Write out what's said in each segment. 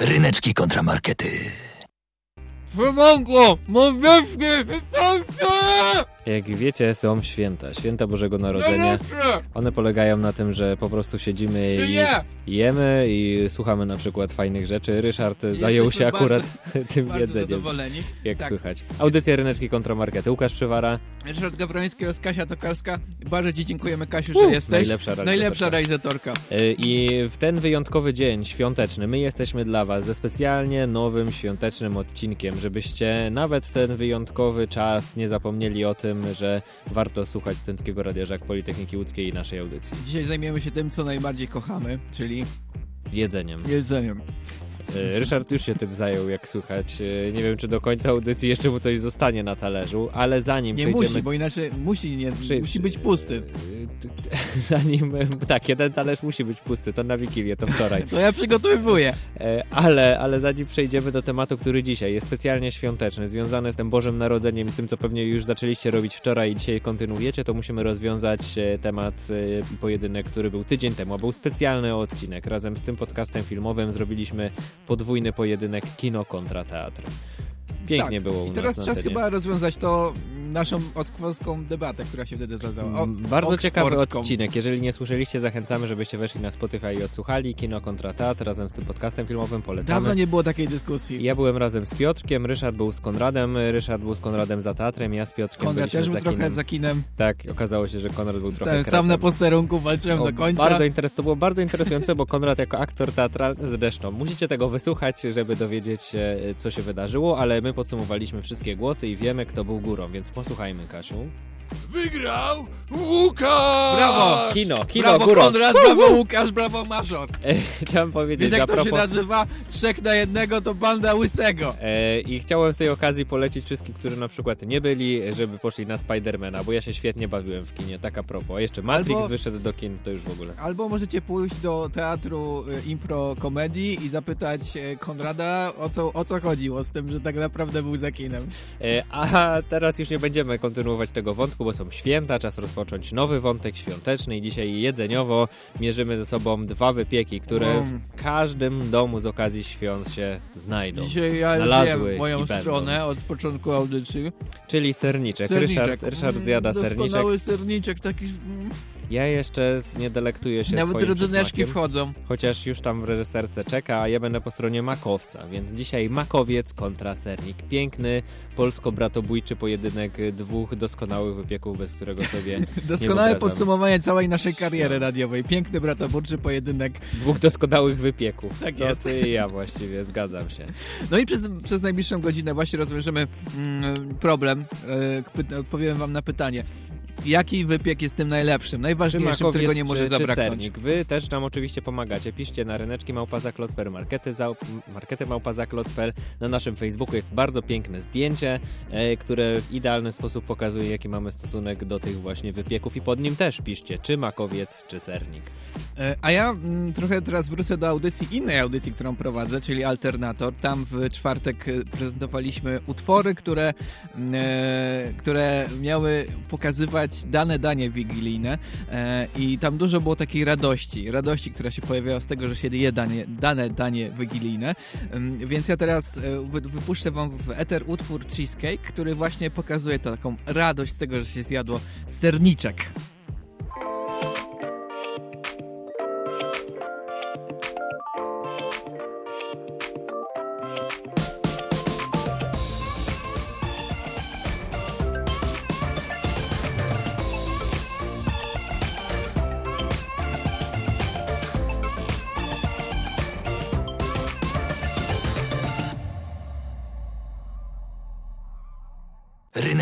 Ryneczki kontramarkety. Mam wieczny, Jak wiecie, są święta. Święta Bożego Narodzenia. One polegają na tym, że po prostu siedzimy i jemy i słuchamy na przykład fajnych rzeczy. Ryszard zajął się akurat tym jedzeniem, zadowoleni. jak tak. słychać. Audycja Ryneczki kontramarkety. Łukasz Przywara, Ryszard Gawroński oraz Kasia Tokarska. Bardzo Ci dziękujemy, Kasiu, że Uh, jesteś. najlepsza realizatorka. Najlepsza realizatorka. Y, I w ten wyjątkowy dzień świąteczny my jesteśmy dla Was ze specjalnie nowym świątecznym odcinkiem, żebyście nawet ten wyjątkowy czas nie zapomnieli o tym, że warto słuchać Studenckiego Radia Żak Politechniki Łódzkiej i naszej audycji. Dzisiaj zajmiemy się tym, co najbardziej kochamy, czyli Jedzeniem. jedzeniem. Y, Ryszard już się tym zajął, jak słychać. Y, Nie wiem, czy do końca audycji jeszcze mu coś zostanie na talerzu, ale zanim Nie przejdziemy... musi, bo inaczej musi, nie, Przy- musi być pusty. T- Zanim, tak, jeden talerz musi być pusty, to na Wigilię, to wczoraj. To ja przygotowywuję. E, Ale, ale zanim przejdziemy do tematu, który dzisiaj jest specjalnie świąteczny, związany z tym Bożym Narodzeniem i z tym, co pewnie już zaczęliście robić wczoraj i dzisiaj kontynuujecie, to musimy rozwiązać e, temat e, pojedynek, który był tydzień temu, a był specjalny odcinek. Razem z tym podcastem filmowym zrobiliśmy podwójny pojedynek kino kontra teatr. Pięknie tak. było u I teraz nas na czas antenie. chyba rozwiązać to naszą oskworską debatę, która się wtedy zadała. O, Mm, Bardzo ciekawy oksfordzką. odcinek. Jeżeli nie słyszeliście, zachęcamy, żebyście weszli na Spotify i odsłuchali Kino kontra teatr razem z tym podcastem filmowym. Polecamy. Dawno nie było takiej dyskusji. Ja byłem razem z Piotrkiem, Ryszard był z Konradem, Ryszard był z Konradem za teatrem, ja z Piotrkiem Konrad też był za trochę kinem. za kinem. Tak, okazało się, że Konrad był trochę Stałem sam kretem. na posterunku, walczyłem O, do końca. Bardzo interes, to było bardzo interesujące, bo Konrad jako aktor teatralny zresztą. Musicie tego wysłuchać, żeby dowiedzieć się, co się wydarzyło, ale my podsumowaliśmy wszystkie głosy i wiemy, kto był górą, więc posłuchajmy, Kasiu. Wygrał Łukasz! Brawo! Kino, kino brawo górą. Konrad, brawo Łukasz, brawo Major. E, Chciałem powiedzieć, Wiesz jak to się propos... nazywa? Trzech na jednego to banda łysego. E, I chciałem z tej okazji polecić wszystkim, którzy na przykład nie byli, żeby poszli na Spidermana, bo ja się świetnie bawiłem w kinie, tak a propos. A jeszcze Matrix Albo- wyszedł do kin, to już w ogóle. Albo możecie pójść do teatru y, impro komedii i zapytać y, Konrada o co, o co chodziło z tym, że tak naprawdę był za kinem. E, A teraz już nie będziemy kontynuować tego wątku, bo są święta, czas rozpocząć nowy wątek świąteczny i dzisiaj jedzeniowo mierzymy ze sobą dwa wypieki, które Mm. w każdym domu z okazji świąt się znajdą. Dzisiaj ja Znalazły moją stronę od początku audycji. Czyli serniczek. Serniczek. Ryszard, Ryszard zjada serniczek. Doskonały serniczek, taki... Ja jeszcze nie delektuję się Nawet rodzyneczki wchodzą. Chociaż już tam w reżyserce czeka, a ja będę po stronie makowca, więc dzisiaj makowiec kontra sernik. Piękny polsko-bratobójczy pojedynek dwóch doskonałych wypieków, bez którego sobie Doskonałe podsumowanie całej naszej kariery radiowej. Piękny bratoburczy pojedynek. dwóch doskonałych wypieków. Tak To jest. ty i ja właściwie, zgadzam się. No i przez, przez najbliższą godzinę właśnie rozwiążemy mm, problem. E, odpowiem wam na pytanie. Jaki wypiek jest tym najlepszym, Czy najważniejszym, którego nie może czy, czy zabraknąć? sernik? Wy też nam oczywiście pomagacie. Piszcie na ryneczki małpazaklocper, markety, za, markety małpazaklocper. Na naszym Facebooku jest bardzo piękne zdjęcie, e, które w idealny sposób pokazuje, jaki mamy stosunek do tych właśnie wypieków i pod nim też piszcie, czy makowiec, czy sernik. E, A ja mm, trochę teraz wrócę do audycji, innej audycji, którą prowadzę, czyli Alternator. Tam w czwartek e, prezentowaliśmy utwory, które, mm, e, które miały pokazywać dane danie wigilijne e, i tam dużo było takiej radości, radości, która się pojawiała z tego, że się je danie, dane danie wigilijne. Więc ja teraz e, wy- wypuszczę wam w eter utwór Cheesecake, który właśnie pokazuje taką radość z tego, że się zjadło serniczek.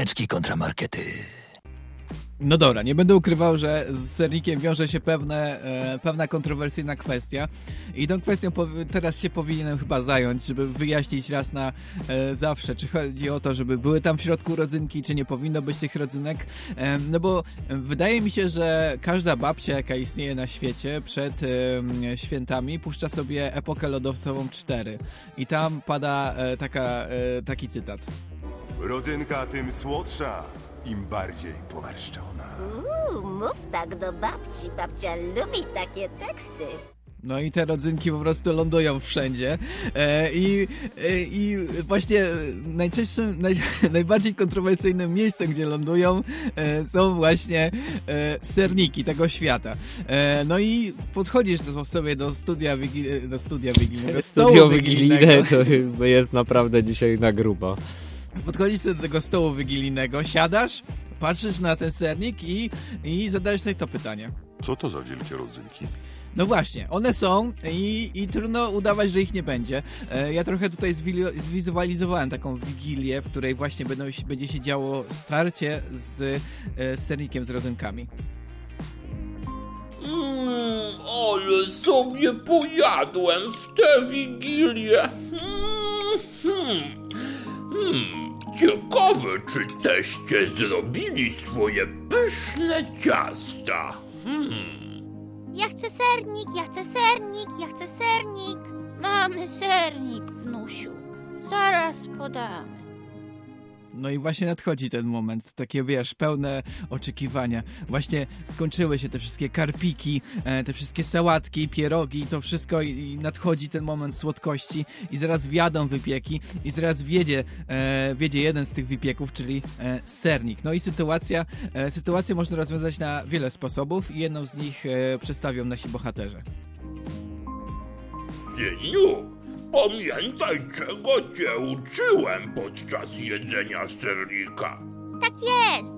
Ryneczki kontramarkety. No dobra, nie będę ukrywał, że z sernikiem wiąże się pewne, e, pewna kontrowersyjna kwestia i tą kwestią teraz się powinienem chyba zająć, żeby wyjaśnić raz na e, zawsze, czy chodzi o to, żeby były tam w środku rodzynki, czy nie powinno być tych rodzynek, e, no bo e, wydaje mi się, że każda babcia, jaka istnieje na świecie przed e, świętami, puszcza sobie epokę lodowcową 4 i tam pada e, taka, taki cytat. Rodzynka tym słodsza, im bardziej pomarszczona. Uuu, mów tak do babci. Babcia lubi takie teksty. No i te rodzynki po prostu lądują wszędzie. E, i, e, I właśnie najczęstszym, naj, najbardziej kontrowersyjnym miejscem, gdzie lądują, e, są właśnie e, serniki tego świata. E, no i podchodzisz do, sobie do studia, wigil, do studia wigilijnego, Studio wigilijne to jest naprawdę dzisiaj na grubo. Podchodzisz do tego stołu wigilijnego, siadasz, patrzysz na ten sernik i, i zadajesz sobie to pytanie. Co to za wielkie rodzynki? No właśnie, one są i, i trudno udawać, że ich nie będzie. E, ja trochę tutaj zwizualizowałem taką wigilię, w której właśnie będą, będzie się działo starcie z e, sernikiem z rodzynkami. Mm, ale sobie pojadłem w tę wigilię. Mm, hmm. Hmm, ciekawe, czy teście zrobili swoje pyszne ciasta. Hmm. Ja chcę sernik, ja chcę sernik, ja chcę sernik. Mamy sernik, wnusiu. Zaraz podamy. No i właśnie nadchodzi ten moment, takie wiesz, pełne oczekiwania. Właśnie skończyły się te wszystkie karpiki, e, te wszystkie sałatki, pierogi, to wszystko i, nadchodzi ten moment słodkości i zaraz wjadą wypieki i zaraz wiedzie, e, wiedzie jeden z tych wypieków, czyli e, sernik. No i sytuacja, sytuację można rozwiązać na wiele sposobów i jedną z nich przedstawią nasi bohaterzy. Synu, Pamiętaj, czego cię uczyłem podczas jedzenia sernika. Tak jest.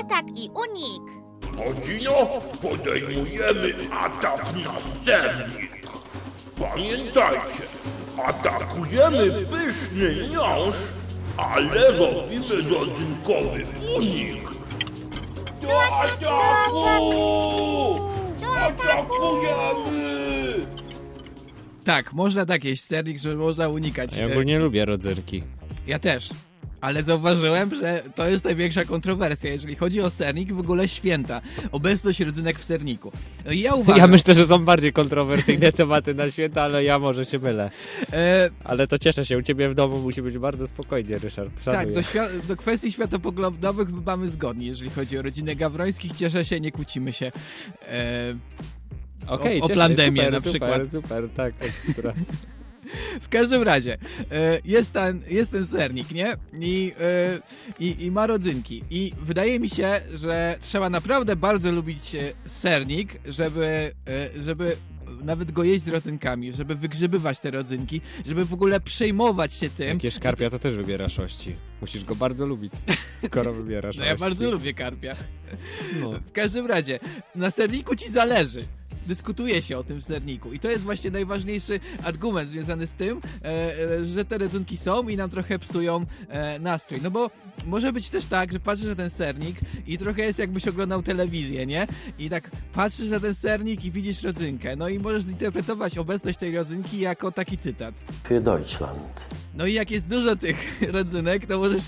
Atak i unik. Godzino, podejmujemy atak na sernik. Pamiętajcie, atakujemy pyszny miąższ, ale robimy rodzynkowy unik. Do ataku! Atakujemy! Tak, można tak jeść sernik, że można unikać. Ja ogólnie lubię rodzynki. Ja też. Ale zauważyłem, że to jest największa kontrowersja, jeżeli chodzi o sernik, w ogóle święta. Obecność rodzynek w serniku. No ja uważam... Ja myślę, że są bardziej kontrowersyjne tematy na święta, ale ja może się mylę. E... Ale to cieszę się, u ciebie w domu musi być bardzo spokojnie, Ryszard. Szanuję. Tak, do, świ- do kwestii światopoglądowych mamy zgodni, jeżeli chodzi o rodzinę Gawrońskich. Cieszę się, nie kłócimy się. E... Okay, o, o plandemię super, na przykład. Super, super, tak, ekstra. W każdym razie, e, jest ten, jest ten sernik, nie? I, e, i, I ma rodzynki. I wydaje mi się, że trzeba naprawdę bardzo lubić e, sernik, żeby, żeby nawet go jeść z rodzynkami, żeby wygrzebywać te rodzynki, żeby w ogóle przejmować się tym. Jakie karpia to też wybierasz ości. Musisz go bardzo lubić, skoro wybierasz No ja bardzo lubię karpia. No. W każdym razie, na serniku ci zależy dyskutuje się o tym w serniku. I to jest właśnie najważniejszy argument związany z tym, e, e, że te rodzynki są i nam trochę psują e, nastrój. No bo może być też tak, że patrzysz na ten sernik i trochę jest jakbyś oglądał telewizję, nie? I tak patrzysz na ten sernik i widzisz rodzynkę. No i możesz zinterpretować obecność tej rodzynki jako taki cytat. Für Deutschland. No i jak jest dużo tych rodzynek, to możesz,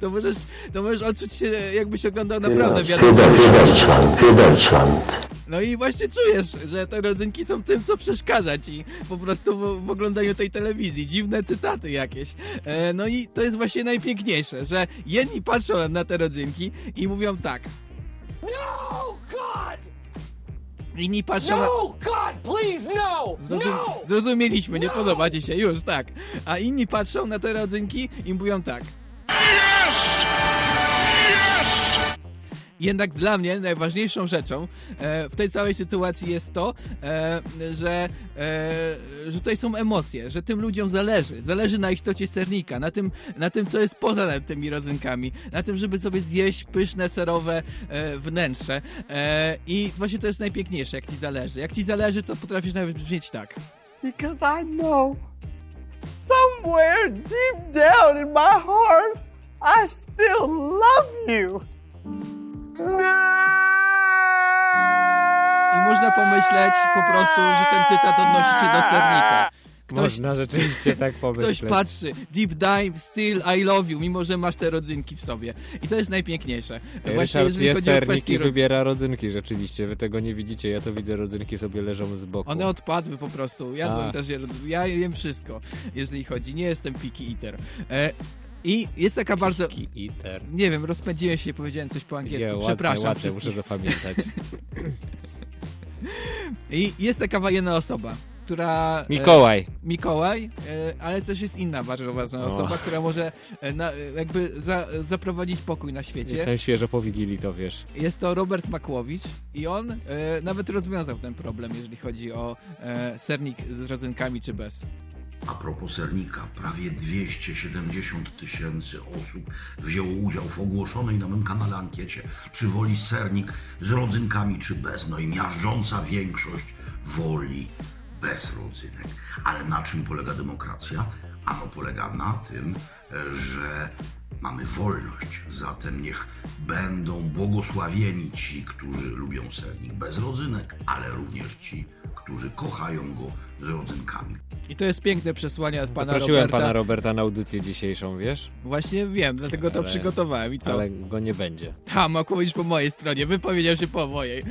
to możesz, to możesz odczuć się, jakbyś oglądał naprawdę wiadomo. Deutschland. No i właśnie czujesz, że te rodzynki są tym, co przeszkadza ci po prostu w, w oglądaniu tej telewizji. Dziwne cytaty jakieś. E, no i to jest właśnie najpiękniejsze, że jedni patrzą na te rodzynki i mówią tak. No! Inni patrzą. No, God, please, no! Zrozum no! Zrozumieliśmy, nie no! podoba ci się, już tak. A inni patrzą na te rodzynki i mówią tak. Jednak dla mnie najważniejszą rzeczą e, w tej całej sytuacji jest to, e, że, e, że tutaj są emocje, że tym ludziom zależy. Zależy na istocie sernika, na tym, na tym co jest poza tymi rodzynkami, na tym, żeby sobie zjeść pyszne, serowe wnętrze. I właśnie to jest najpiękniejsze, jak ci zależy. Jak ci zależy, to potrafisz nawet brzmieć tak. Because I know somewhere deep down in my heart I still love you. I można pomyśleć po prostu, że ten cytat odnosi się do sernika. Ktoś, Można rzeczywiście tak pomyśleć. Ktoś patrzy, deep dive, still I love you, mimo że masz te rodzynki w sobie. I to jest najpiękniejsze. Właśnie Ryszard jeżeli chodzi o kwestię... wybiera rodzynki rzeczywiście. Wy tego nie widzicie, ja to widzę, rodzynki sobie leżą z boku. One odpadły po prostu. Ja też je, ja jem wszystko, jeżeli chodzi. Nie jestem picky eater. E, i jest taka bardzo... Nie wiem, rozpędziłem się, powiedziałem coś po angielsku. Przepraszam ładne, ładne muszę zapamiętać. I jest taka jedna osoba, która... e, Mikołaj. Mikołaj, e, ale też jest inna bardzo ważna osoba, która może e, na, e, jakby za, zaprowadzić pokój na świecie. Jestem świeżo po Wigilii, to wiesz. Jest to Robert Makłowicz i on e, nawet rozwiązał ten problem, jeżeli chodzi o e, sernik z rodzynkami czy bez. A propos sernika, prawie 270 tysięcy osób wzięło udział w ogłoszonej na mym kanale ankiecie, czy woli sernik z rodzynkami, czy bez. No i miażdżąca większość woli bez rodzynek. Ale na czym polega demokracja? Ano polega na tym, że mamy wolność. Zatem niech będą błogosławieni ci, którzy lubią sernik bez rodzynek, ale również ci, którzy kochają go z rodzynkami. I to jest piękne przesłanie od pana Zaprosiłem Roberta. pana Roberta na audycję dzisiejszą, wiesz? Właśnie wiem, dlatego to Ale- przygotowałem i co? Ale go nie będzie. Ha, Makłowicz po mojej stronie, wypowiedział się po mojej.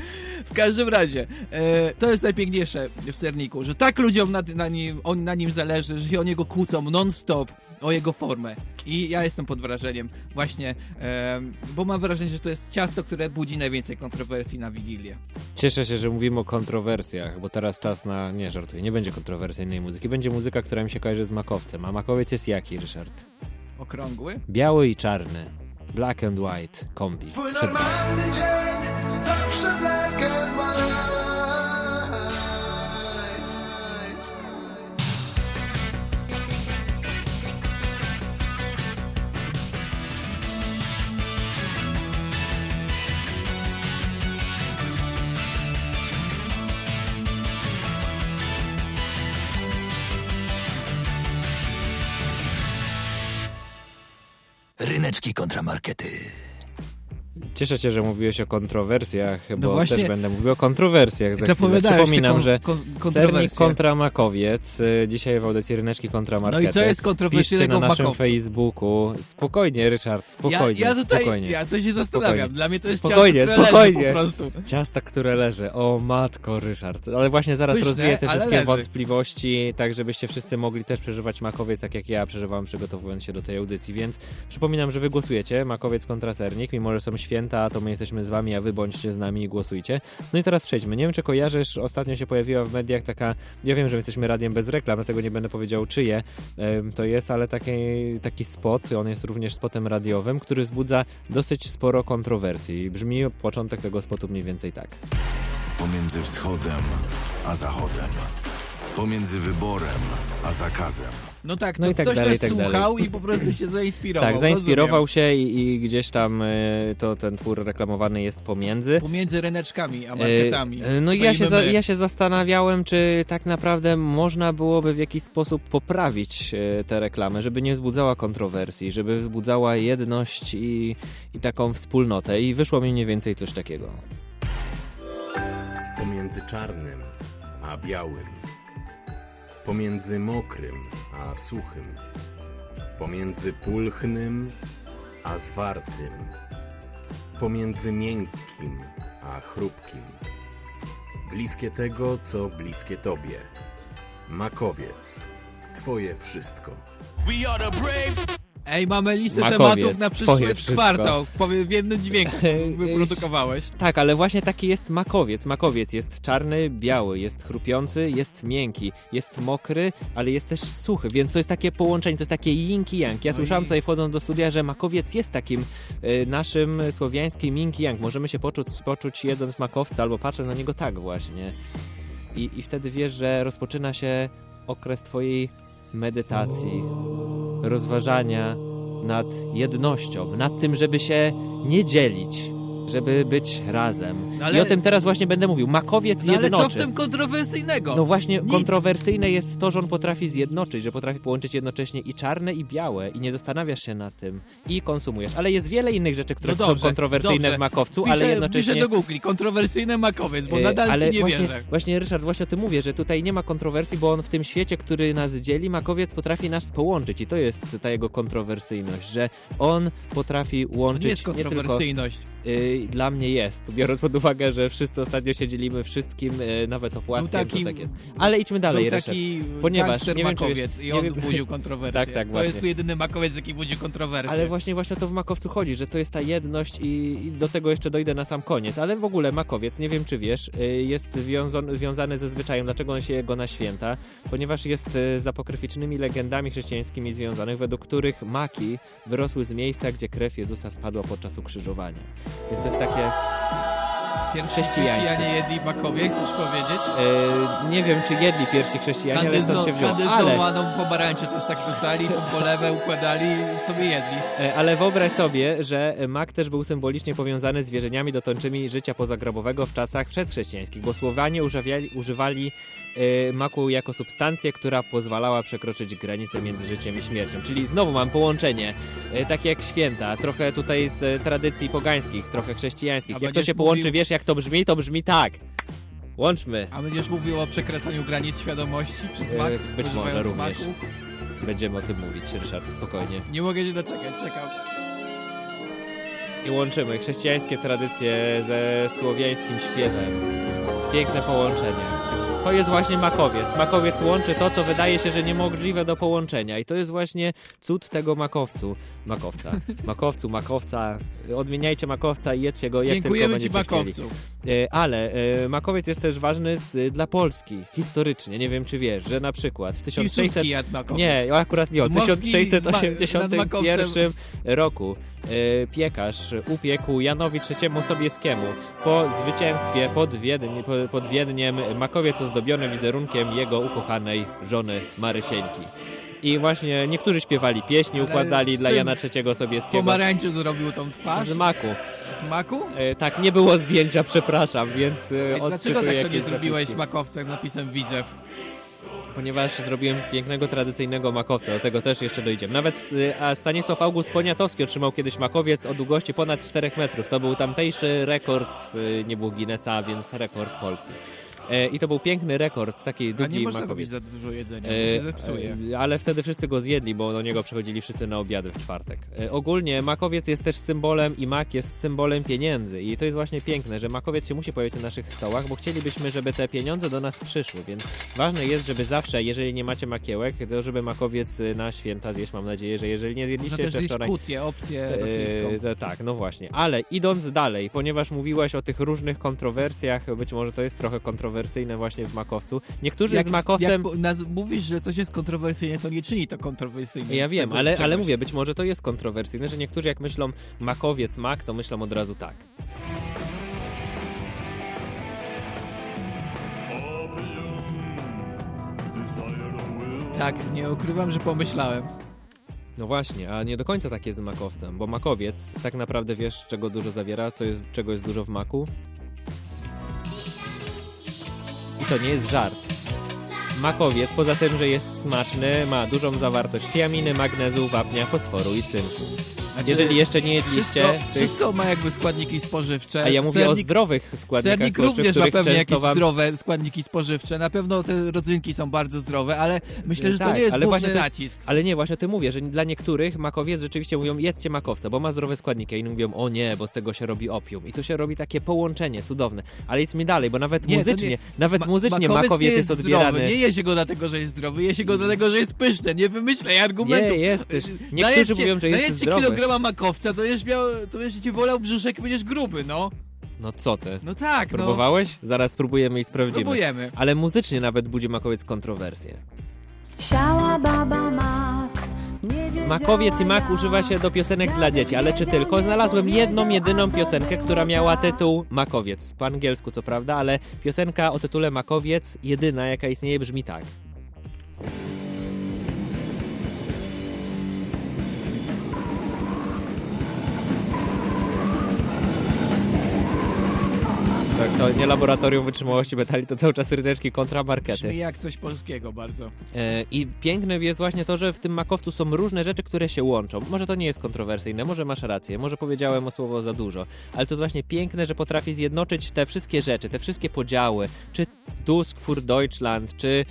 W każdym razie, e, to jest najpiękniejsze w serniku, że tak ludziom na, na, nim, on, na nim zależy, że się o niego kłócą non-stop, o jego formę. I ja jestem pod wrażeniem właśnie, e, bo mam wrażenie, że to jest ciasto, które budzi najwięcej kontrowersji na Wigilię. Cieszę się, że mówimy o kontrowersjach, bo teraz czas na... Nie, żartuję, nie będzie kontrowersyjnej muzyki. Będzie muzyka, która mi się kojarzy z makowcem. A makowiec jest jaki, Ryszard? Okrągły? Biały i czarny. Black and white kombi. Twój normalny dzień, zawsze black Ryneczki kontramarkety. Cieszę się, że mówiłeś o kontrowersjach, bo No właśnie- też będę mówił o kontrowersjach za Przypominam, kon- że kon- sernik kontra makowiec. y, Dzisiaj w audycji Ryneczki kontra No i markety. co jest kontrowersyjnego Piszcie na naszym makowcu? Facebooku. Spokojnie, Ryszard, spokojnie. Ja, ja tutaj, spokojnie. ja to się zastanawiam, Spokojnie. dla mnie to jest Spokojnie, ciasto, które spokojnie. leży po prostu. Ciasta, które leży. O matko, Ryszard. Ale właśnie zaraz Pyszne, rozwiję te wszystkie leży. wątpliwości, tak żebyście wszyscy mogli też przeżywać makowiec, tak jak ja przeżywałem przygotowując się do tej audycji. Więc przypominam, że wy głosujecie makowiec kontra sernik. Mimo, że są święta, to my jesteśmy z wami, a wy bądźcie z nami i głosujcie. No i teraz przejdźmy. Nie wiem, czy kojarzysz, ostatnio się pojawiła w mediach taka, ja wiem, że jesteśmy radiem bez reklam, dlatego nie będę powiedział czyje to jest, ale taki, taki spot, on jest również spotem radiowym, który wzbudza dosyć sporo kontrowersji. Brzmi początek tego spotu mniej więcej tak. Pomiędzy wschodem a zachodem. Pomiędzy wyborem a zakazem. No tak, to No i tak ktoś dalej, nas tak dalej. słuchał i po prostu się zainspirował. Tak, zainspirował rozumiem. się i, i gdzieś tam y, to ten twór reklamowany jest pomiędzy. Pomiędzy ryneczkami a marketami. E, No i ja się, za, ja się zastanawiałem, czy tak naprawdę można byłoby w jakiś sposób poprawić e, tę reklamę, żeby nie wzbudzała kontrowersji, żeby wzbudzała jedność i, i taką wspólnotę. I wyszło mi mniej więcej coś takiego. Pomiędzy czarnym a białym. Pomiędzy mokrym a suchym. Pomiędzy pulchnym a zwartym. Pomiędzy miękkim a chrupkim. Bliskie tego, co bliskie tobie. Makowiec. Twoje wszystko. We are the brave. Ej, mamy listę Makowiec, tematów na przyszły kwartał. Powiem w jednym dźwięku wyprodukowałeś. Tak, ale właśnie taki jest makowiec. Makowiec jest czarny, biały, jest chrupiący, jest miękki, jest mokry, ale jest też suchy, więc to jest takie połączenie, to jest takie yin yang. Ja No słyszałem i- tutaj wchodząc do studia, że makowiec jest takim y, naszym słowiańskim yin yang. Możemy się poczuć, poczuć jedząc makowca albo patrząc na niego tak właśnie. I, I wtedy wiesz, że rozpoczyna się okres twojej medytacji, rozważania nad jednością, nad tym, żeby się nie dzielić, żeby być razem. No ale- I o tym teraz właśnie będę mówił. Makowiec No ale co w jednoczy. tym kontrowersyjnego? No właśnie, Nic. kontrowersyjne jest to, że on potrafi zjednoczyć, że potrafi połączyć jednocześnie i czarne, i białe, i nie zastanawiasz się nad tym, i konsumujesz. Ale jest wiele innych rzeczy, które No są dobrze, kontrowersyjne dobrze. w makowcu, piszę, ale jednocześnie... Piszę do Google, kontrowersyjny makowiec, bo E, nadal ale nie właśnie, wierzę. właśnie, Ryszard, właśnie o tym mówię, że tutaj nie ma kontrowersji, bo on w tym świecie, który nas dzieli, makowiec potrafi nas połączyć i to jest ta jego kontrowersyjność, że on potrafi To łączyć nie jest nie tylko kontrowersyjność. y, dla mnie jest, biorąc pod uwagę, że wszyscy ostatnio się dzielimy wszystkim, y, nawet opłatkiem, taki- to tak jest. Ale idźmy dalej, Był Ryszard. taki Ponieważ, gangster nie wiem, czy makowiec i on wiem- budził kontrowersję. tak, tak, To właśnie. jest jedyny makowiec, jaki budzi kontrowersję. Ale właśnie, właśnie o to w makowcu chodzi, że to jest ta jedność i, i do tego jeszcze dojdę na sam koniec. Ale w ogóle makowiec, nie wiem czy wiesz, y, jest wiązon, związany ze zwyczajem, dlaczego on się go na święta, ponieważ jest y, z apokryficznymi legendami chrześcijańskimi związanych, według których maki wyrosły z miejsca, gdzie krew Jezusa spadła podczas ukrzyżowania. Więc to jest takie Pierwsi chrześcijańskie. chrześcijanie jedli makowie, chcesz powiedzieć? E, nie wiem, czy jedli pierwsi chrześcijanie, ale stąd się wziął. Ale, Kandyzowaną pomarańczę też tak rzucali, tą polewę układali i sobie jedli. e, ale wyobraź sobie, że mak też był symbolicznie powiązany z wierzeniami dokończymi życia pozagrobowego w czasach przedchrześcijańskich, bo Słowianie używali, używali e, maku jako substancję, która pozwalała przekroczyć granicę między życiem i śmiercią. Czyli znowu mam połączenie, e, takie jak święta, trochę tutaj tradycji pogańskich, trochę chrześcijańskich. A Jak to się połączy, mówił- wiesz jak to brzmi? To brzmi tak. Łączmy. A będziesz mówił o przekreślaniu granic świadomości przez mak? E, Być może również. maku? Będziemy o tym mówić, Ryszard, spokojnie. Nie mogę się doczekać, czekam. I łączymy chrześcijańskie tradycje ze słowiańskim śpiewem. Piękne połączenie. To jest właśnie makowiec. Makowiec łączy to, co wydaje się, że niemożliwe do połączenia. I to jest właśnie cud tego makowcu. Makowca. Makowcu, makowca. Odmieniajcie makowca i jedzcie go jak Dziękujemy tylko ci, będziecie makowcu. chcieli. E, Ale e, makowiec jest też ważny z, dla Polski. Historycznie. Nie wiem, czy wiesz, że na przykład w 1600... Piłsudski jadł makowiec. Nie, akurat nie. W Dmowski z ma- nad 1681 makowcem. roku e, piekarz upiekł Janowi III Sobieskiemu po zwycięstwie pod, Wiedń, po, pod Wiedniem makowiec ozdobiony wizerunkiem jego ukochanej żony Marysieńki. I właśnie niektórzy śpiewali pieśni, Ale układali dla? Jana III Sobieskiego. pomarańczy zrobił tą twarz? Z maku. Z maku? E, tak, nie było zdjęcia, przepraszam, więc e, Dlaczego tak to nie zrobiłeś zapiski. z napisem Widzew? ponieważ zrobiłem pięknego, tradycyjnego makowca. Do tego też jeszcze dojdziemy. Nawet a Stanisław August Poniatowski otrzymał kiedyś makowiec o długości ponad 4 metrów. To był tamtejszy rekord, y, nie był Guinnessa, więc rekord polski. E, I to był piękny rekord, taki A długi nie można makowiec. za dużo jedzenia, E, się zepsuje. e, ale wtedy wszyscy go zjedli, bo do niego przychodzili wszyscy na obiady w czwartek. E, ogólnie makowiec jest też symbolem i mak jest symbolem pieniędzy i to jest właśnie piękne, że makowiec się musi pojawić na naszych stołach, bo chcielibyśmy, żeby te pieniądze do nas przyszły, więc ważne jest, żeby zawsze, jeżeli nie macie makiełek, to żeby makowiec y, na święta zjeść, mam nadzieję, że jeżeli nie zjedliście też jeszcze zjeść wczoraj... kutię, opcję E, rosyjską. tak, no właśnie. Ale idąc dalej, ponieważ mówiłeś o tych różnych kontrowersjach, być może to jest trochę kontrowersyjne właśnie w makowcu. Niektórzy jak, z makowcem... Jak mówisz, że coś jest kontrowersyjne, to nie czyni to kontrowersyjne. Ja wiem, ale, ale mówię, być może to jest kontrowersyjne, że niektórzy jak myślą makowiec, mak, to myślą od razu tak. Tak, nie ukrywam, że pomyślałem. No właśnie, a nie do końca tak jest z makowcem, bo makowiec, tak naprawdę wiesz, czego dużo zawiera, co jest, czego jest dużo w maku? To nie jest żart. Makowiec, poza tym, że jest smaczny, ma dużą zawartość tiaminy, magnezu, wapnia, fosforu i cynku. Znaczy, Jeżeli jeszcze nie jedliście Wszystko, tych... wszystko ma jakby składniki spożywcze. A ja mówię o Sernik- zdrowych składnikach Sernik spożywczych, również ma pewnie jakieś wam... zdrowe składniki spożywcze. Na pewno te rodzynki są bardzo zdrowe, ale myślę, że to Tak, nie jest ale główny właśnie to- nacisk. Ale nie, właśnie o tym mówię, że dla niektórych makowiec rzeczywiście mówią jedzcie makowca, bo ma zdrowe składniki, a inni mówią o nie, bo z tego się robi opium. I tu się robi takie połączenie cudowne. Ale idźmy dalej, bo nawet Nie, to muzycznie, nie- nawet Ma- muzycznie makowiec makowiec jest jest odbierany. Zdrowy. Nie je się go dlatego, że jest zdrowy, je się go dlatego, że jest pyszny. Nie wymyślaj argumentów. Nie, jest Niektórzy się- mówią, że jest dajesz kilograma makowca, to będziesz miał, to będziesz ci bolał brzuszek i będziesz gruby, no. No co ty? No tak, no. Próbowałeś? Zaraz spróbujemy i sprawdzimy. Spróbujemy. Ale muzycznie nawet budzi makowiec kontrowersję. Siała baba mak. Makowiec i mak używa się do piosenek dla dzieci, ale czy tylko? Znalazłem jedną, jedyną piosenkę, która miała tytuł Makowiec. Po angielsku co prawda, ale piosenka o tytule Makowiec, jedyna jaka istnieje, brzmi tak. To nie laboratorium wytrzymałości metali, to cały czas ryneczki kontra markety. Brzmi jak coś polskiego bardzo. E, I piękne jest właśnie to, że w tym makowcu są różne rzeczy, które się łączą. Może to nie jest kontrowersyjne, może masz rację, może powiedziałem o słowo za dużo, ale to jest właśnie piękne, że potrafi zjednoczyć te wszystkie rzeczy, te wszystkie podziały, czy Tusk für Deutschland, czy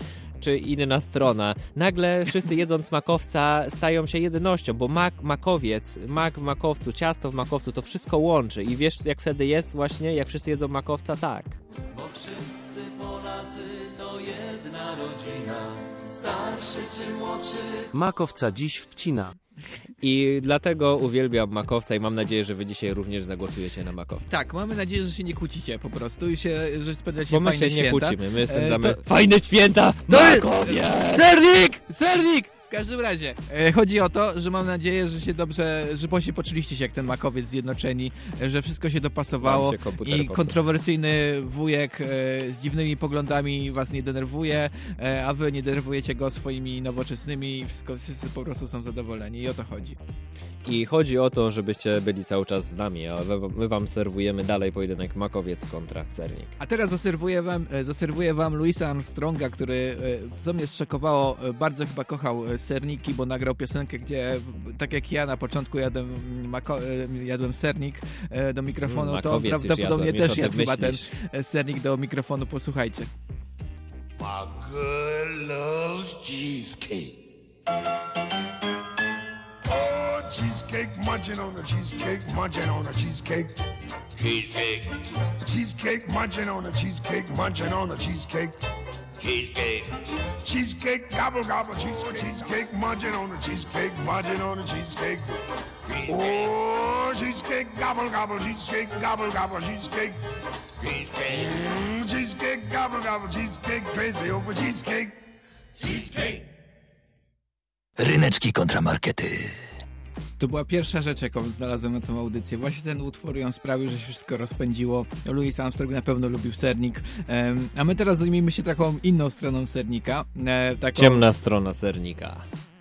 czy inna strona. Nagle wszyscy jedząc makowca stają się jednością, bo mak, makowiec, mak w makowcu, ciasto w makowcu, to wszystko łączy. I wiesz jak wtedy jest właśnie, jak wszyscy jedzą makowca? Tak. Bo wszyscy Polacy to jedna rodzina, starszy czy młodszy. Makowca dziś wcina. I dlatego uwielbiam makowca i mam nadzieję, że wy dzisiaj również zagłosujecie na makowca. Tak, mamy nadzieję, że się nie kłócicie po prostu i się, że spędzacie Bo my fajne się nie święta. kłócimy, my spędzamy E, to- fajne święta! To jest... Makowiec! Sernik! Sernik! W każdym razie, e, chodzi o to, że mam nadzieję, że się dobrze, że po się poczuliście się jak ten makowiec zjednoczeni, e, że wszystko się dopasowało Wam się komputer i popsuł. kontrowersyjny wujek e, z dziwnymi poglądami was nie denerwuje, e, a wy nie denerwujecie go swoimi nowoczesnymi i wszystko, wszyscy po prostu są zadowoleni i o to chodzi. I chodzi o to, żebyście byli cały czas z nami, a my- wam serwujemy dalej pojedynek makowiec kontra sernik. A teraz zaserwuję wam, e, zaserwuję wam Louisa Armstronga, który, e, co mnie zszokowało, e, bardzo chyba kochał serniki, bo nagrał piosenkę, gdzie tak jak ja na początku jadłem, mako, jadłem sernik do mikrofonu, to makowiec już prawdopodobnie jadłem, też jadł chyba ten sernik do mikrofonu, posłuchajcie. My girl loves cheesecake. Cheesecake, munching on the cheesecake, munching on the cheesecake. Cheesecake. Cheesecake, munching on the cheesecake, munching on the cheesecake. Cheesecake. Cheesecake, gobble, gobble, cheesecake. Cheesecake, munching on the cheesecake, munching on the cheesecake. Oh, cheesecake, gobble, gobble, cheesecake, gobble, gobble, cheesecake. Cheesecake. Mm, cheesecake, gobble, gobble, cheesecake, crazy over cheesecake. Cheesecake. Ryneczki kontramarkety. To była pierwsza rzecz, jaką znalazłem na tą audycję. Właśnie ten utwór ją sprawił, że się wszystko rozpędziło. Louis Armstrong na pewno lubił sernik. A my teraz zajmijmy się taką inną stroną sernika. E, taką... Ciemna strona sernika.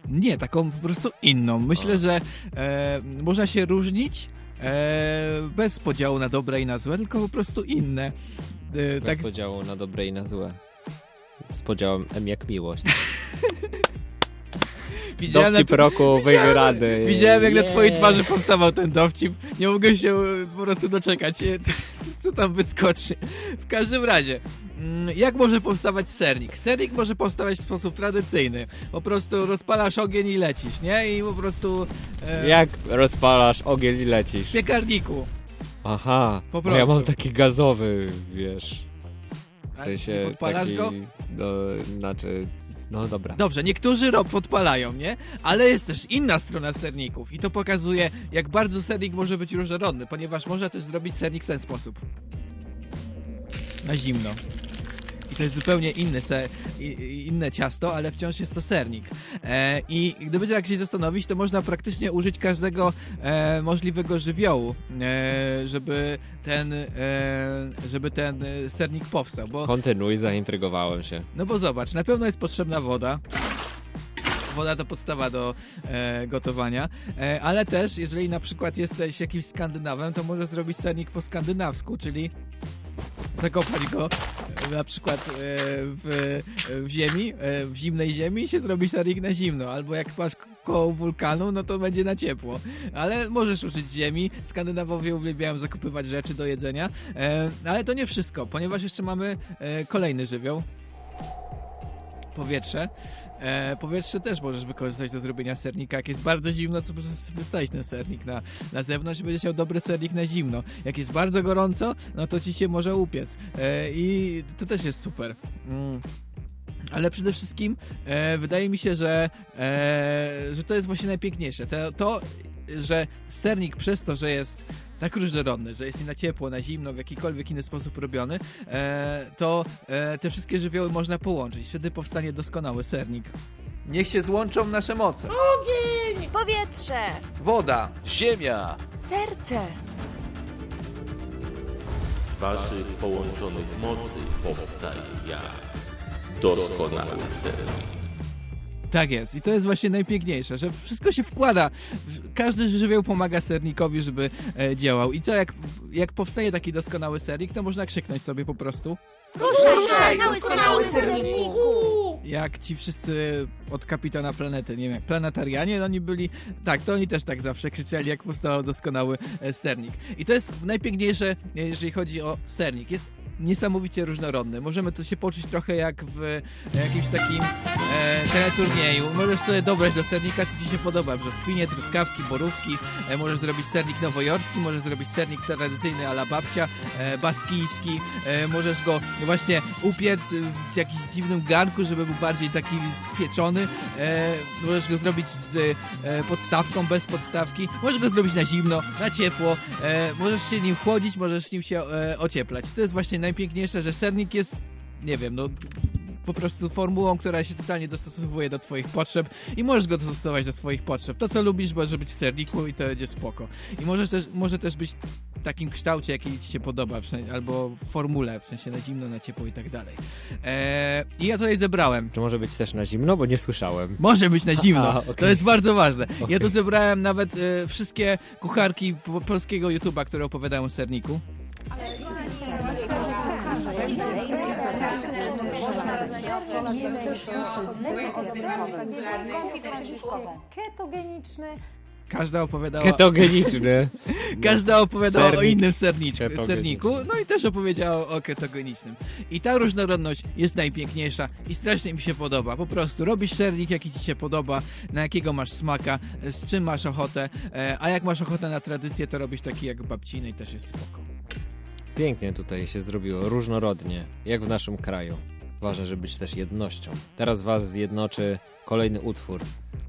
Nie, taką po prostu inną. Myślę, że e, można się różnić e, bez podziału na dobre i na złe, tylko po prostu inne. E, Bez tak, podziału na dobre i na złe. Z podziałem M jak miłość. Dowcip na- roku widziałem- wygrany. Widziałem, jak na Yeah. twojej twarzy powstawał ten dowcip. Nie mogę się e, po prostu doczekać, co, co tam wyskoczy. W każdym razie, mm, jak może powstawać sernik? Sernik może powstawać w sposób tradycyjny. Po prostu rozpalasz ogień i lecisz, nie? I po prostu... e, Jak rozpalasz ogień i lecisz? W piekarniku. Aha, Po bo ja mam prostu. taki gazowy, wiesz. W sensie podpalasz taki, go? No, znaczy, no dobra. Dobrze, niektórzy rok podpalają, nie? Ale jest też inna strona serników i to pokazuje, jak bardzo sernik może być różnorodny, ponieważ można też zrobić sernik w ten sposób. Na zimno. I to jest zupełnie inny se, i- i- inne ciasto, ale wciąż jest to sernik. E, I gdyby tak się zastanowić, to można praktycznie użyć każdego e, możliwego żywiołu, e, żeby ten, żeby ten sernik powstał, bo Kontynuuj, zaintrygowałem się. no bo zobacz, na pewno jest potrzebna woda. Woda to podstawa do e, gotowania, e, ale też jeżeli na przykład jesteś jakimś Skandynawem, to możesz zrobić sernik po skandynawsku, czyli zakopać go e, na przykład e, w, w ziemi, e, w zimnej ziemi i się zrobi sernik na zimno, albo jak masz koło wulkanu, no to będzie na ciepło. Ale możesz użyć ziemi, Skandynawowie uwielbiają zakupywać rzeczy do jedzenia, ale to nie wszystko, ponieważ jeszcze mamy kolejny żywioł, powietrze. E, powietrze też możesz wykorzystać do zrobienia sernika. Jak jest bardzo zimno, to możesz wystawić ten sernik na, na zewnątrz i będziesz miał dobry sernik na zimno. Jak jest bardzo gorąco, no to ci się może upiec. E, I to też jest super. Mm. Ale przede wszystkim e, wydaje mi się, że, e, że to jest właśnie najpiękniejsze. To, to, że sernik przez to, że jest tak różnorodny, że jest nie na ciepło, na zimno, w jakikolwiek inny sposób robiony, e, to e, te wszystkie żywioły można połączyć. Wtedy powstanie doskonały sernik. Niech się złączą nasze moce. Ogień! Powietrze! Woda. Ziemia. Serce! Z waszych połączonych mocy powstaje ja, doskonały sernik. Tak jest. I to jest właśnie najpiękniejsze, że wszystko się wkłada. Każdy żywioł pomaga sernikowi, żeby e, działał. I co, jak, jak powstaje taki doskonały sernik, to można krzyknąć sobie po prostu. Ruszaj, doskonały serniku! Jak ci wszyscy od kapitana planety, nie wiem, jak planetarianie, no oni byli, tak, to oni też tak zawsze krzyczeli, jak powstał doskonały e, sernik. I to jest najpiękniejsze, e, jeżeli chodzi o sernik. Jest niesamowicie różnorodny. Możemy to się poczuć trochę jak w jakimś takim e, teleturnieju. Możesz sobie dobrać do sernika, co ci się podoba. Brzoskwinie, truskawki, borówki. E, możesz zrobić sernik nowojorski, możesz zrobić sernik tradycyjny ala babcia, e, baskijski. E, możesz go właśnie upiec w jakimś dziwnym garnku, żeby był bardziej taki spieczony. E, możesz go zrobić z e, podstawką, bez podstawki. Możesz go zrobić na zimno, na ciepło. E, możesz się nim chłodzić, możesz nim się ocieplać. To jest właśnie najpiękniejsze, że sernik jest, nie wiem, no po prostu formułą, która się totalnie dostosowuje do twoich potrzeb i możesz go dostosować do swoich potrzeb. To, co lubisz, może być w serniku i to będzie spoko. I możesz też, może też być w takim kształcie, jaki ci się podoba, albo w formule, w sensie na zimno, na ciepło i tak dalej. Eee, I ja tutaj zebrałem. Czy może być też na zimno? Bo nie słyszałem. Może być na zimno. A, okay. To jest bardzo ważne. Okay. Ja tu zebrałem nawet e, wszystkie kucharki polskiego YouTube'a, które opowiadają o serniku. Ketogeniczny. Każda opowiadała. Ketogeniczny. Każda opowiadała Sernik. o innym serniczku, serniku, no i też opowiedziała o ketogenicznym. I ta różnorodność jest najpiękniejsza i strasznie mi się podoba. Po prostu robisz sernik, jaki ci się podoba, na jakiego masz smaka, z czym masz ochotę, e, a jak masz ochotę na tradycję, to robisz taki jak babciny i też jest spoko. Pięknie tutaj się zrobiło, różnorodnie, jak w naszym kraju. Ważne, żeby być też jednością. Teraz was zjednoczy kolejny utwór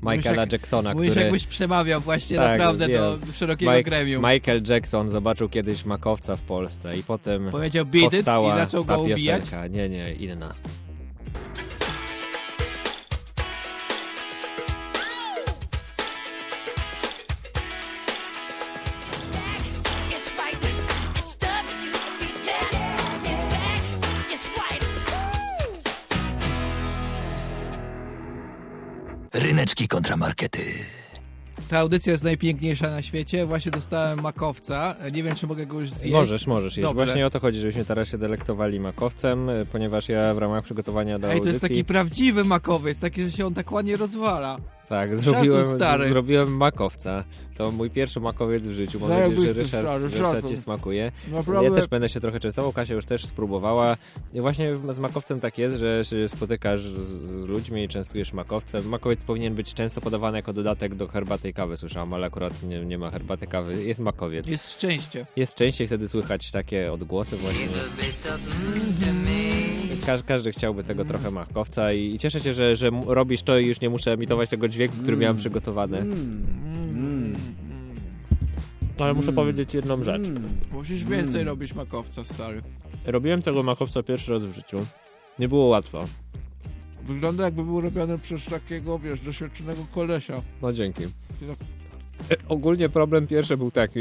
Michaela jak, Jacksona, mówisz, który... jakbyś przemawiał właśnie Tak, naprawdę wiem. do szerokiego Mike- gremium. Michael Jackson zobaczył kiedyś makowca w Polsce i potem Powiedział beat powstała i zaczął ta go ubijać? piosenka. Nie, nie, inna. Ryneczki kontramarkety. Ta audycja jest najpiękniejsza na świecie. Właśnie dostałem makowca. Nie wiem, czy mogę go już zjeść. Możesz, możesz jeść. Dobrze. Właśnie o to chodzi, żebyśmy teraz się delektowali makowcem, ponieważ ja w ramach przygotowania do Ej, to audycji... jest taki prawdziwy makowiec, taki, że się on tak ładnie rozwala. Tak, zrobiłem, stary. zrobiłem makowca. To mój pierwszy makowiec w życiu. Mam nadzieję, że Ryszard, stary, Ryszard ci smakuje. Naprawdę. Ja też będę się trochę częstował, Kasia już też spróbowała. I właśnie z makowcem tak jest, że się spotykasz z, z ludźmi i częstujesz makowcem. Makowiec powinien być często podawany jako dodatek do herbaty i kawy, słyszałam, ale akurat nie, nie ma herbaty kawy. Jest makowiec. Jest szczęście. Jest częściej wtedy słychać takie odgłosy właśnie. Każ, każdy chciałby tego trochę makowca i, i cieszę się, że, że robisz to i już nie muszę emitować tego dźwięku, który miałem przygotowany. Ale muszę powiedzieć jedną rzecz. Musisz więcej robić makowca, stary. Robiłem tego makowca pierwszy raz w życiu. Nie było łatwo. Wygląda jakby był robiony przez takiego, wiesz, doświadczonego kolesia. No dzięki. E, Ogólnie problem pierwszy był taki,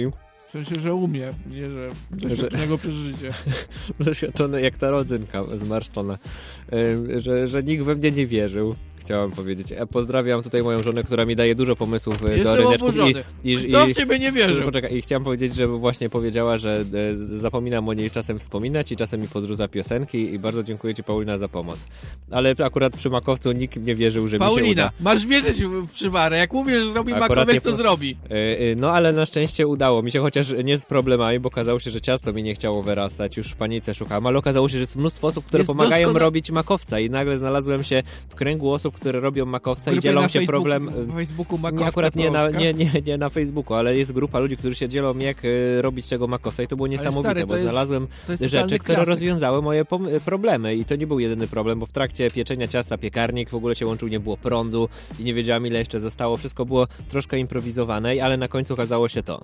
sensie, że umie, nie że doświadczonego przez życie. doświadczony jak ta rodzynka zmarszczona, że, że nikt we mnie nie wierzył. Chciałem powiedzieć. Ja pozdrawiam tutaj moją żonę, która mi daje dużo pomysłów do Jestem ryneczków. oburzony. Kto w ciebie nie wierzył? Poczekaj, i chciałem powiedzieć, że właśnie powiedziała, że e, zapominam o niej czasem wspominać i czasem mi podrzuca piosenki i bardzo dziękuję ci Paulina za pomoc. Ale akurat przy makowcu nikt nie wierzył, że mi się Paulina, uda. masz wierzyć w przywarę. Jak umiesz zrobić Akurat makowiec, to zrobi. E, e, No ale na szczęście udało mi się, chociaż nie z problemami, bo okazało się, że ciasto mi nie chciało wyrastać, już w panice szukałem, ale okazało się, że jest mnóstwo osób, które Jest pomagają doskona- robić makowca i nagle znalazłem się w kręgu osób, które robią makowca i Grupy dzielą na się Facebooku- problem... na Facebooku nie, Makowca akurat nie na, nie, nie, nie na Facebooku, ale jest grupa ludzi, którzy się dzielą jak e, robić tego makowca i to było niesamowite, stary, to bo jest- znalazłem rzeczy, które klasyk. rozwiązały moje problemy i to nie był jedyny problem, bo w trakcie pieczenia ciasta piekarnik w ogóle się łączył, nie było prądu i nie wiedziałam ile jeszcze zostało, wszystko było troszkę improwizowane, ale na końcu okazało się to.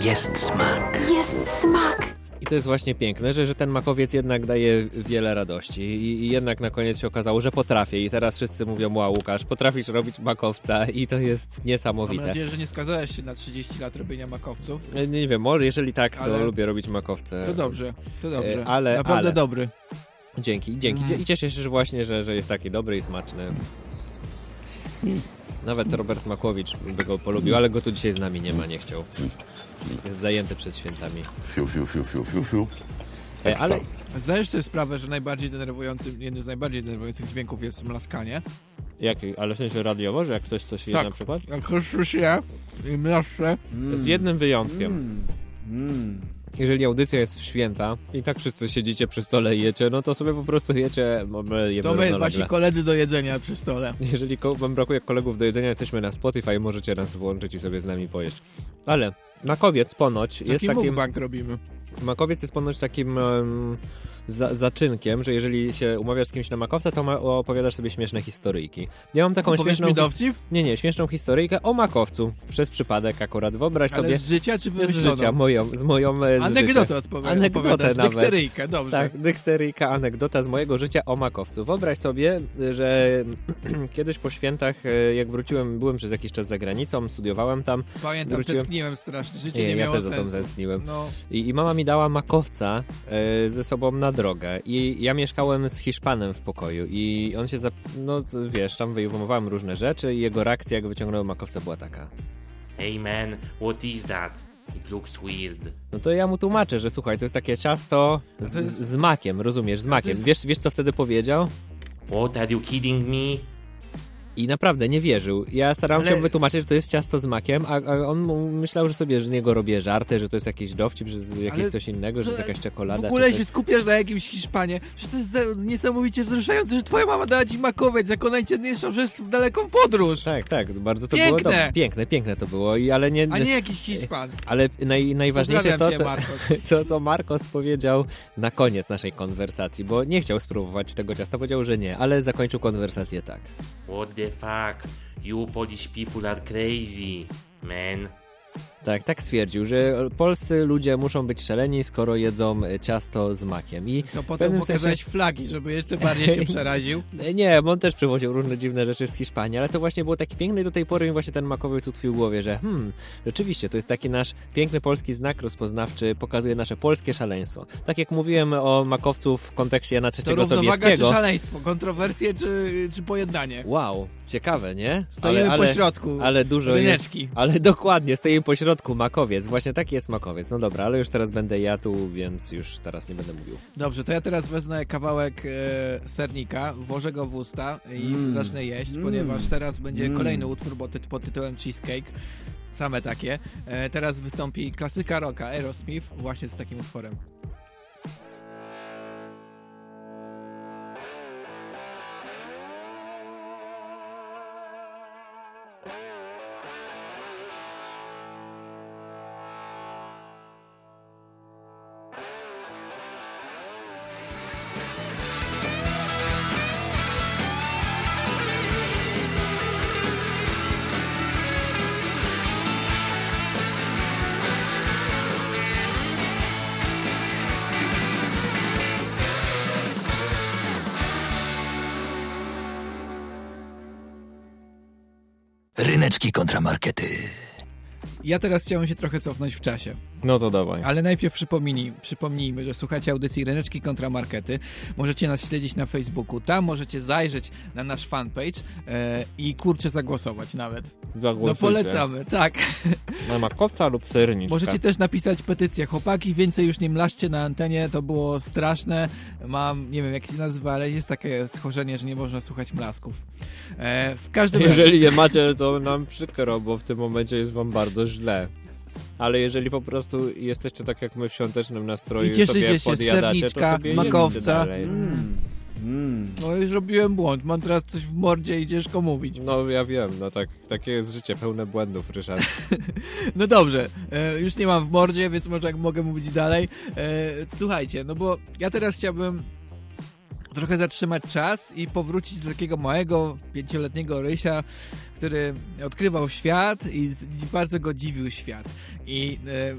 Jest smak. Jest smak. I to jest właśnie piękne, że, że ten makowiec jednak daje wiele radości I, i jednak na koniec się okazało, że potrafię i teraz wszyscy mówią, wow Łukasz, potrafisz robić makowca i to jest Mam niesamowite. nadzieję, że nie skazałeś się na 30 lat robienia makowców. Nie, nie wiem, może jeżeli tak, to Ale- lubię robić makowce. To dobrze, to dobrze. E, Ale, Naprawdę ale. dobry. Dzięki, dzięki. Mhm. I cieszę się że właśnie, że, że jest taki dobry i smaczny. Nawet Robert Makłowicz by go polubił, ale go tu dzisiaj z nami nie ma, nie chciał. Jest zajęty przed świętami. Fiu, fiu, fiu, fiu, fiu, fiu. E, ale Zdajesz sobie sprawę, że najbardziej denerwującym, jednym z najbardziej denerwujących dźwięków jest mlaskanie? jaki? Ale w sensie radiowo, że jak ktoś coś je Tak. na przykład? Jak ktoś je i mlaszcze Z jednym wyjątkiem. jeżeli audycja jest w święta i tak wszyscy siedzicie przy stole i jecie, no to sobie po prostu jecie, my To my, wasi koledzy do jedzenia przy stole. Jeżeli ko- wam brakuje kolegów do jedzenia, jesteśmy na Spotify, możecie nas włączyć i sobie z nami pojeść. Ale Makowiec ponoć jest Taki takim... mukbang robimy. Makowiec jest ponoć takim em, za, zaczynkiem, że jeżeli się umawiasz z kimś na makowca, to ma, opowiadasz sobie śmieszne historyjki. Ja mam taką Opowiesz śmieszną... dowcip? Nie, nie, śmieszną historyjkę o makowcu. Przez przypadek akurat. Wyobraź Ale sobie... z życia czy Z wymyśloną? życia, moją, z moją e, z Anegdotę odpowie- Anegdotę nawet. dykteryjkę, dobrze. Tak, dykteryjka, anegdota z mojego życia o makowcu. Wyobraź sobie, że kiedyś po świętach, e, jak wróciłem, byłem przez jakiś czas za granicą, studiowałem tam. Pamiętam, wróciłem... tęskniłem strasznie, życie Nie, nie, ja miało też za sensu. tą tęskniłem. No. I, I mama mi dała makowca e, ze sobą na drogę. I ja mieszkałem z Hiszpanem w pokoju. I on się, zap... no wiesz, tam wyjmowałem różne rzeczy i jego reakcja, jak wyciągnąłem makowca, była taka. Hey man, what is that? It looks weird. No to ja mu tłumaczę, że słuchaj, to jest takie ciasto z, z makiem, rozumiesz, z makiem. Wiesz, wiesz, co wtedy powiedział? What, are you kidding me? I naprawdę nie wierzył. Ja starałem Ale- się wytłumaczyć, że to jest ciasto z makiem, a, a on myślał, że sobie z niego robię żarty, że to jest jakiś dowcip, że z jakieś Ale coś innego, że jest jakaś czekolada. W ogóle czy się skupiasz na jakimś Hiszpanie. Że to jest niesamowicie wzruszające, że twoja mama dała ci makowiec, jak ona cię niszczą przez daleką podróż. Tak, tak, bardzo to Piękne! było dobrze. Piękne, piękne to było, i, ale nie... A nie jakiś Hiszpan. Ale naj, najważniejsze jest to, cię, co, Marcos. co, co Marcos powiedział na koniec naszej konwersacji, bo nie chciał spróbować tego ciasta, powiedział, że nie, ale zakończył konwersację tak. What the fuck? You Polish people are crazy, man. Tak, tak stwierdził, że polscy ludzie muszą być szaleni, skoro jedzą e, ciasto z makiem. I Co potem pokazałeś sensie- flagi, żeby jeszcze bardziej się przeraził. Nie, bo on też przywoził różne dziwne rzeczy z Hiszpanii, ale to właśnie było takie piękne i do tej pory mi właśnie ten makowiec utkwił w głowie, że hmm, rzeczywiście, to jest taki nasz piękny polski znak rozpoznawczy, pokazuje nasze polskie szaleństwo. Tak jak mówiłem o makowcu w kontekście Jana To III czy Sobieskiego. szaleństwo? Kontrowersje czy, czy pojednanie? Wow, ciekawe, nie? Stoimy po środku, Ale dużo jest. Ale dokładnie, stoimy po środku, makowiec. Właśnie taki jest makowiec. No dobra, ale już teraz będę ja tu, więc już teraz nie będę mówił. Dobrze, to ja teraz wezmę kawałek e, sernika, włożę go w usta i Mm. zacznę jeść, Mm. ponieważ teraz będzie Mm. kolejny utwór pod tytułem Cheesecake. Same takie. E, teraz wystąpi klasyka rocka Aerosmith właśnie z takim utworem. Ryneczki kontramarkety. Ja teraz chciałem się trochę cofnąć w czasie. No to dawaj. Ale najpierw przypomnij, przypomnijmy, że słuchacie audycji Ryneczki Kontramarkety. Możecie nas śledzić na Facebooku. Tam możecie zajrzeć na nasz fanpage e, i kurczę zagłosować nawet. No polecamy, tak. Na makowca lub serniczka. Możecie też napisać petycję. Chłopaki, więcej już nie mlaszcie na antenie, to było straszne. Mam, nie wiem jak się nazywa, ale jest takie schorzenie, że nie można słuchać mlasków. E, w każdym razie... Jeżeli je macie, to nam przykro, bo w tym momencie jest wam bardzo źle. Ale jeżeli po prostu jesteście tak jak my w świątecznym nastroju I cieszycie sobie się podjadacie, serniczka, to sobie makowca. jedźcie dalej. No już robiłem błąd, mam teraz coś w mordzie i ciężko mówić. No ja wiem, no tak, takie jest życie pełne błędów, Ryszard. No dobrze, e, już nie mam w mordzie, więc może jak mogę mówić dalej. E, słuchajcie, no bo ja teraz chciałbym trochę zatrzymać czas i powrócić do takiego małego, pięcioletniego Rysia, który odkrywał świat i i bardzo go dziwił świat. I e,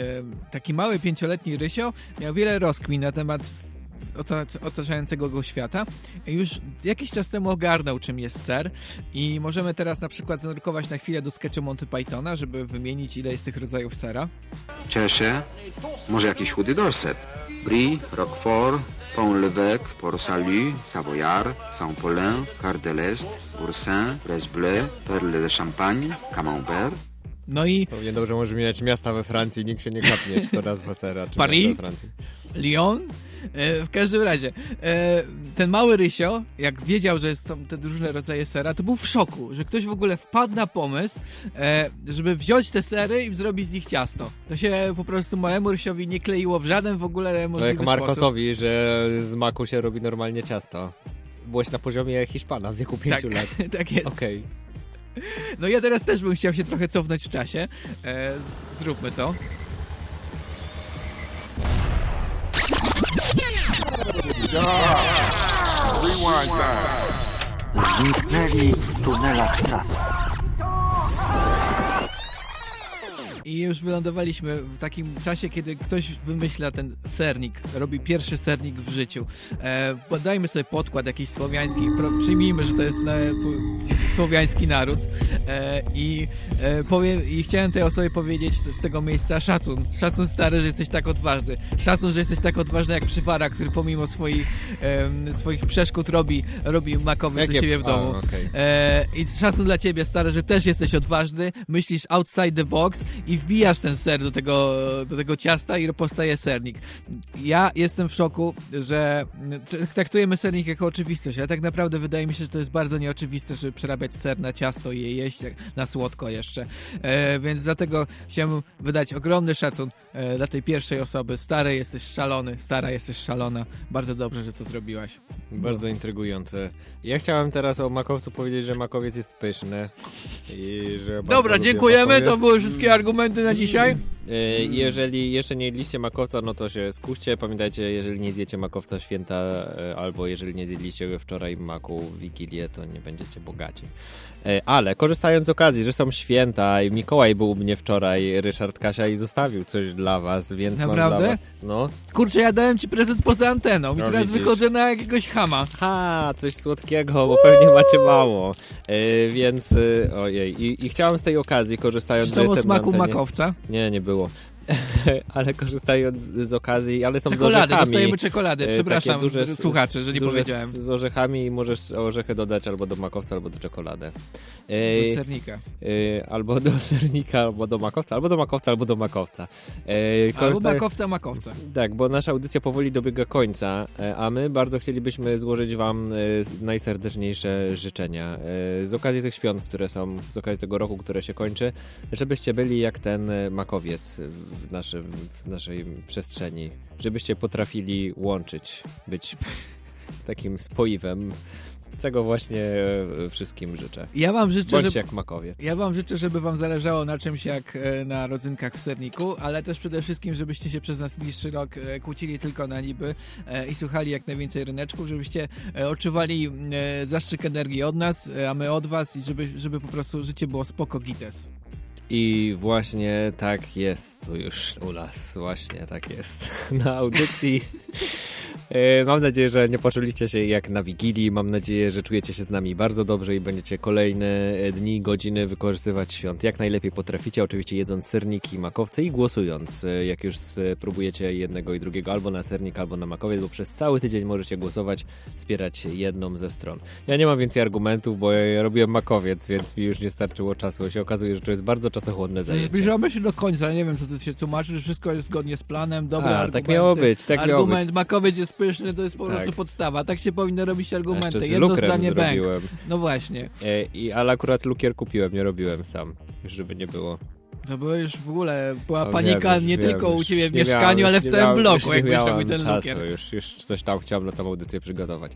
e, taki mały pięcioletni Rysio miał wiele rozkmin na temat otaczającego go świata. Już jakiś czas temu ogarnął, czym jest ser i możemy teraz na przykład zanurkować na chwilę do sketchu Monty Pythona, żeby wymienić ile jest tych rodzajów sera. Cheshire, może jakiś chudy dorset. Brie, Roquefort, Pont l'Evêque, Port Salut, Savoyard, Saint-Paulin, Quart de l'Est, Boursin, Bresse Bleu, Perle de Champagne, Camembert. No i Pewnie dobrze może mieć miasta we Francji, nikt się nie kapnie, czy to raz Wasera, czy Paris? we Francji. Lyon, E, w każdym razie, e, ten mały Rysio, jak wiedział, że są te różne rodzaje sera, to był w szoku, że ktoś w ogóle wpadł na pomysł, e, żeby wziąć te sery i zrobić z nich ciasto. To się po prostu małemu Rysiowi nie kleiło w żaden w ogóle To możliwy jak Markosowi, że z maku się robi normalnie ciasto. Byłeś na poziomie Hiszpana w wieku 5 Tak, lat. tak jest. Okej. No ja teraz też bym chciał się trochę cofnąć w czasie. E, zróbmy to. Zniknęli w tunelach tras. I już wylądowaliśmy w takim czasie, kiedy ktoś wymyśla ten sernik, robi pierwszy sernik w życiu. E, podajmy sobie podkład jakiś słowiański, pro, przyjmijmy, że to jest e, po- słowiański naród e, i, e, powiem, i chciałem tej osobie powiedzieć z tego miejsca szacun. Szacun stary, że jesteś tak odważny. Szacun, że jesteś tak odważny jak przywara, który pomimo swoich, em, swoich przeszkód robi, robi makowy Jakie- siebie w a, domu. okej. E, I szacun dla ciebie, stary, że też jesteś odważny, myślisz outside the box i wbijasz ten ser do tego, do tego ciasta i powstaje sernik. Ja jestem w szoku, że tr- traktujemy sernik jako oczywistość, ale tak naprawdę wydaje mi się, że to jest bardzo nieoczywiste, żeby przerabiać ser na ciasto i je jeść na słodko jeszcze. E, więc dlatego chciałbym wydać ogromny szacun e, dla tej pierwszej osoby. Stary, jesteś szalony, stara, jesteś szalona. Bardzo dobrze, że to zrobiłaś. Bardzo intrygujące. Ja chciałem teraz o makowcu powiedzieć, że makowiec jest pyszny. I że Dobra, dziękujemy, to były wszystkie argumenty na dzisiaj. E, Jeżeli jeszcze nie jedliście makowca, no to się skuście. Pamiętajcie, jeżeli nie zjecie makowca święta, e, albo jeżeli nie zjedliście go wczoraj maku w Wigilię, to nie będziecie bogaci. E, Ale korzystając z okazji, że są święta i Mikołaj był u mnie wczoraj, Ryszard Kasia i zostawił coś dla was, więc mam Naprawdę? dla was... No. Kurczę, ja dałem ci prezent poza anteną i No, teraz widzisz. wychodzę na jakiegoś hama. Ha, coś słodkiego, bo pewnie macie mało. E, więc, ojej, i, i chciałem z tej okazji, korzystając, Czy są o jestem na Nie, nie było. ale korzystając z, okazji, ale są Czekolady, z orzechami. dostajemy czekolady. E, Przepraszam, duże, słuchacze, że nie powiedziałem. Z, z orzechami i możesz orzechy dodać albo do makowca, albo do czekolady. Do sernika. E, albo do sernika, albo do makowca, albo do makowca, albo do makowca. E, Albo korzystaj- makowca, makowca. tak, bo nasza audycja powoli dobiega końca, e, a my bardzo chcielibyśmy złożyć Wam e, najserdeczniejsze życzenia e, z okazji tych świąt, które są, z okazji tego roku, które się kończy, żebyście byli jak ten e, makowiec w, w, naszym, w naszej przestrzeni, żebyście potrafili łączyć, być takim spoiwem. Tego właśnie e, wszystkim życzę. Ja wam życzę, Bądźcie że... jak makowiec. Ja wam życzę, żeby wam zależało na czymś jak e, na rodzynkach w serniku, ale też przede wszystkim, żebyście się przez nas bliższy rok e, kłócili tylko na niby i słuchali jak najwięcej ryneczków, żebyście odczuwali zastrzyk energii od nas, a my od was i żeby, żeby po prostu życie było spoko gites. I właśnie tak jest tu już u nas. Właśnie tak jest. Na audycji. E, Mam nadzieję, że nie poczuliście się jak na Wigilii. Mam nadzieję, że czujecie się z nami bardzo dobrze i będziecie kolejne e, dni, godziny wykorzystywać świąt jak najlepiej potraficie. Oczywiście jedząc serniki i makowce i głosując, e, jak już spróbujecie jednego i drugiego albo na sernik, albo na makowiec, bo przez cały tydzień możecie głosować, wspierać jedną ze stron. Ja nie mam więcej argumentów, bo ja robiłem makowiec, więc mi już nie starczyło czasu. Się okazuje, że to jest bardzo czasochłonne zajęcie. Zbliżamy się do końca, nie wiem co ty się tłumaczy, że wszystko jest zgodnie z planem, dobre A, tak miało być, tak miało Argument być. makowiec jest pyszny, to jest po Tak. prostu podstawa. Tak się powinno robić argumenty. Jedno zdanie zrobiłem. No właśnie. E, I, ale akurat lukier kupiłem, nie robiłem sam, żeby nie było. To była już w ogóle była O, panika wiem, nie już tylko wiem, u ciebie w mieszkaniu, miałem, ale w całym miałem- bloku, jak mi ten czasu, lukier. Już, już coś tam chciałem na tą audycję przygotować.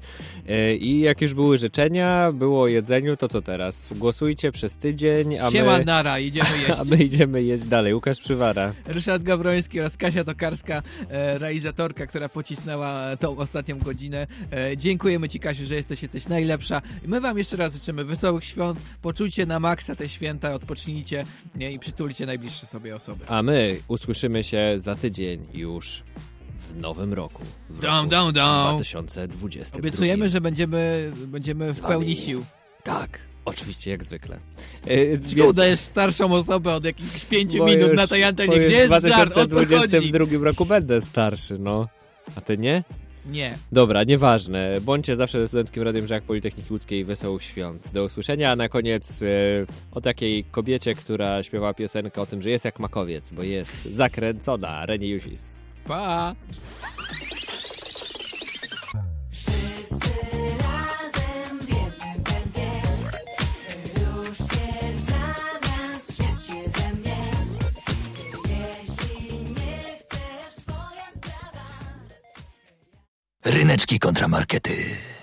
E, I jak już były życzenia, było o jedzeniu, to co teraz? Głosujcie przez tydzień, a Siema, my... nara, idziemy jeść. A my idziemy jeść dalej. Łukasz Przywara. Ryszard Gawroński oraz Kasia Tokarska, e, realizatorka, która pocisnęła tą ostatnią godzinę. E, dziękujemy Ci, Kasiu, że jesteś, jesteś najlepsza. My Wam jeszcze raz życzymy wesołych świąt. Poczujcie na maksa te święta, odpocznijcie nie, i przytulcie najbliższe sobie osoby. A my usłyszymy się za tydzień już w nowym roku. W Dum, roku dum, dum. 2020. Obiecujemy, że będziemy, będziemy w pełni sił. Tak, oczywiście, jak zwykle. E, Czy więc- udajesz starszą osobę od jakichś pięciu Bo minut już- na tej antenie? Gdzie jest w żart? O co chodzi? 2022 roku będę starszy, no. A ty nie? Nie. Dobra, nieważne. Bądźcie zawsze ze Studenckim Radiem Żak Politechniki Łódzkiej Wesołych Świąt. Do usłyszenia, a na koniec e, o takiej kobiecie, która śpiewa piosenkę o tym, że jest jak makowiec, bo jest zakręcona. Reni Jusis. Pa! Ryneczki kontramarkety.